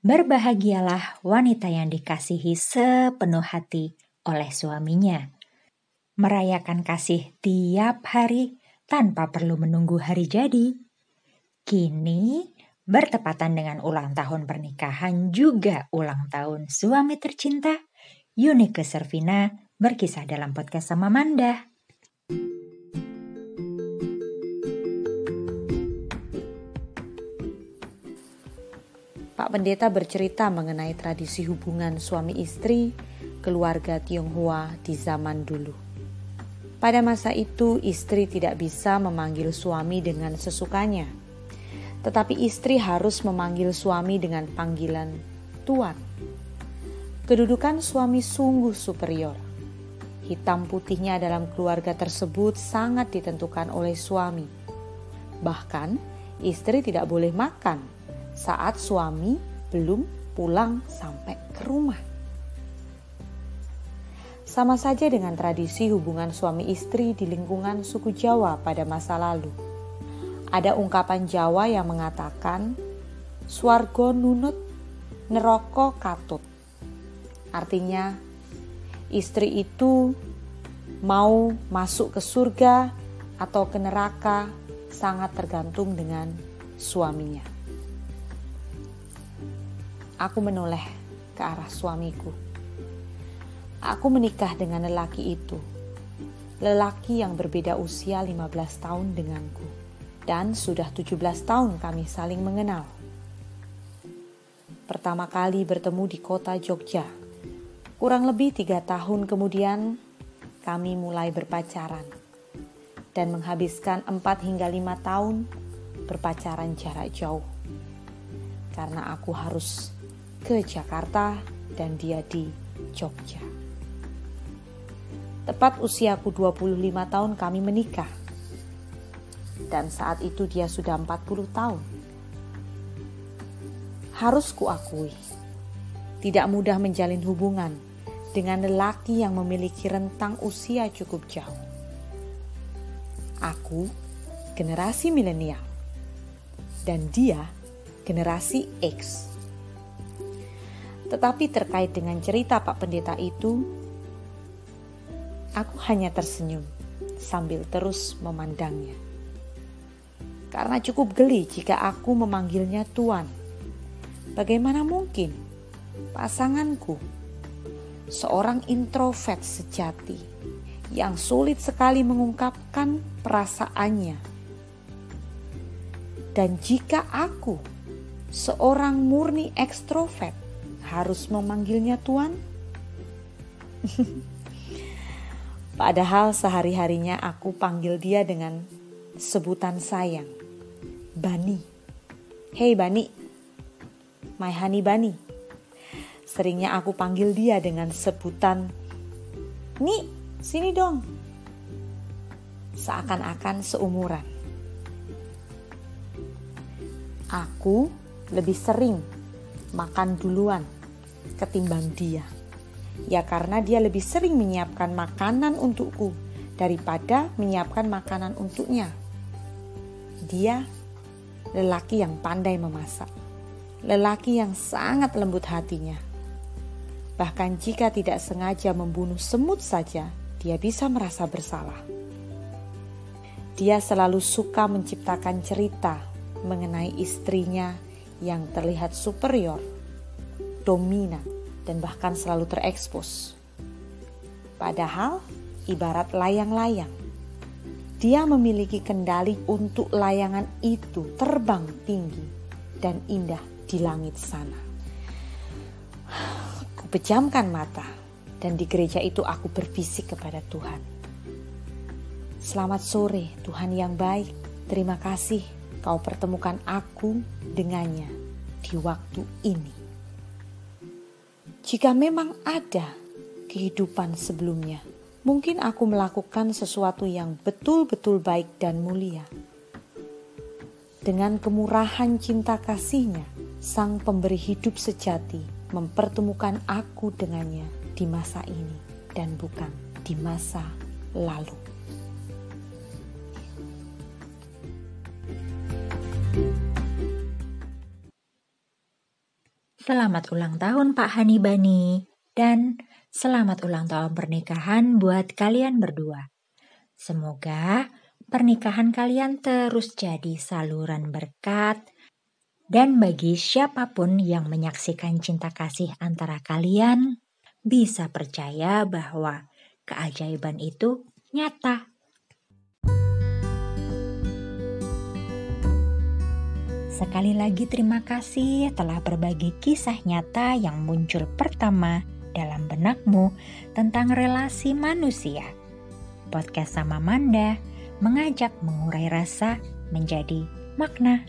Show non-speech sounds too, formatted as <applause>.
Berbahagialah wanita yang dikasihi sepenuh hati oleh suaminya. Merayakan kasih tiap hari tanpa perlu menunggu hari jadi. Kini bertepatan dengan ulang tahun pernikahan juga ulang tahun suami tercinta, Yunike Servina berkisah dalam podcast sama Manda. Pak Pendeta bercerita mengenai tradisi hubungan suami istri keluarga Tionghoa di zaman dulu. Pada masa itu, istri tidak bisa memanggil suami dengan sesukanya, tetapi istri harus memanggil suami dengan panggilan "tuan". Kedudukan suami sungguh superior. Hitam putihnya dalam keluarga tersebut sangat ditentukan oleh suami. Bahkan, istri tidak boleh makan saat suami belum pulang sampai ke rumah. Sama saja dengan tradisi hubungan suami istri di lingkungan suku Jawa pada masa lalu. Ada ungkapan Jawa yang mengatakan, Swargo nunut, neroko katut. Artinya, istri itu mau masuk ke surga atau ke neraka sangat tergantung dengan suaminya. Aku menoleh ke arah suamiku. Aku menikah dengan lelaki itu. Lelaki yang berbeda usia 15 tahun denganku. Dan sudah 17 tahun kami saling mengenal. Pertama kali bertemu di kota Jogja. Kurang lebih tiga tahun kemudian kami mulai berpacaran. Dan menghabiskan 4 hingga 5 tahun berpacaran jarak jauh. Karena aku harus ke Jakarta dan dia di Jogja. Tepat usiaku 25 tahun kami menikah. Dan saat itu dia sudah 40 tahun. Harus kuakui, tidak mudah menjalin hubungan dengan lelaki yang memiliki rentang usia cukup jauh. Aku generasi milenial dan dia generasi X. Tetapi terkait dengan cerita Pak Pendeta itu, aku hanya tersenyum sambil terus memandangnya. Karena cukup geli jika aku memanggilnya Tuan. Bagaimana mungkin pasanganku, seorang introvert sejati yang sulit sekali mengungkapkan perasaannya. Dan jika aku, seorang murni ekstrovert, harus memanggilnya Tuan? <laughs> Padahal sehari-harinya aku panggil dia dengan sebutan sayang. Bani. Hey Bani. My honey Bani. Seringnya aku panggil dia dengan sebutan Ni, sini dong. Seakan-akan seumuran. Aku lebih sering makan duluan ketimbang dia. Ya karena dia lebih sering menyiapkan makanan untukku daripada menyiapkan makanan untuknya. Dia lelaki yang pandai memasak. Lelaki yang sangat lembut hatinya. Bahkan jika tidak sengaja membunuh semut saja, dia bisa merasa bersalah. Dia selalu suka menciptakan cerita mengenai istrinya yang terlihat superior dominan, dan bahkan selalu terekspos. Padahal, ibarat layang-layang, dia memiliki kendali untuk layangan itu terbang tinggi dan indah di langit sana. Aku pejamkan mata dan di gereja itu aku berbisik kepada Tuhan. Selamat sore Tuhan yang baik, terima kasih kau pertemukan aku dengannya di waktu ini. Jika memang ada kehidupan sebelumnya, mungkin aku melakukan sesuatu yang betul-betul baik dan mulia. Dengan kemurahan cinta kasihnya, Sang Pemberi Hidup Sejati mempertemukan aku dengannya di masa ini dan bukan di masa lalu. Selamat ulang tahun Pak Hanibani dan selamat ulang tahun pernikahan buat kalian berdua. Semoga pernikahan kalian terus jadi saluran berkat dan bagi siapa pun yang menyaksikan cinta kasih antara kalian bisa percaya bahwa keajaiban itu nyata. Sekali lagi terima kasih telah berbagi kisah nyata yang muncul pertama dalam benakmu tentang relasi manusia. Podcast sama Manda mengajak mengurai rasa menjadi makna.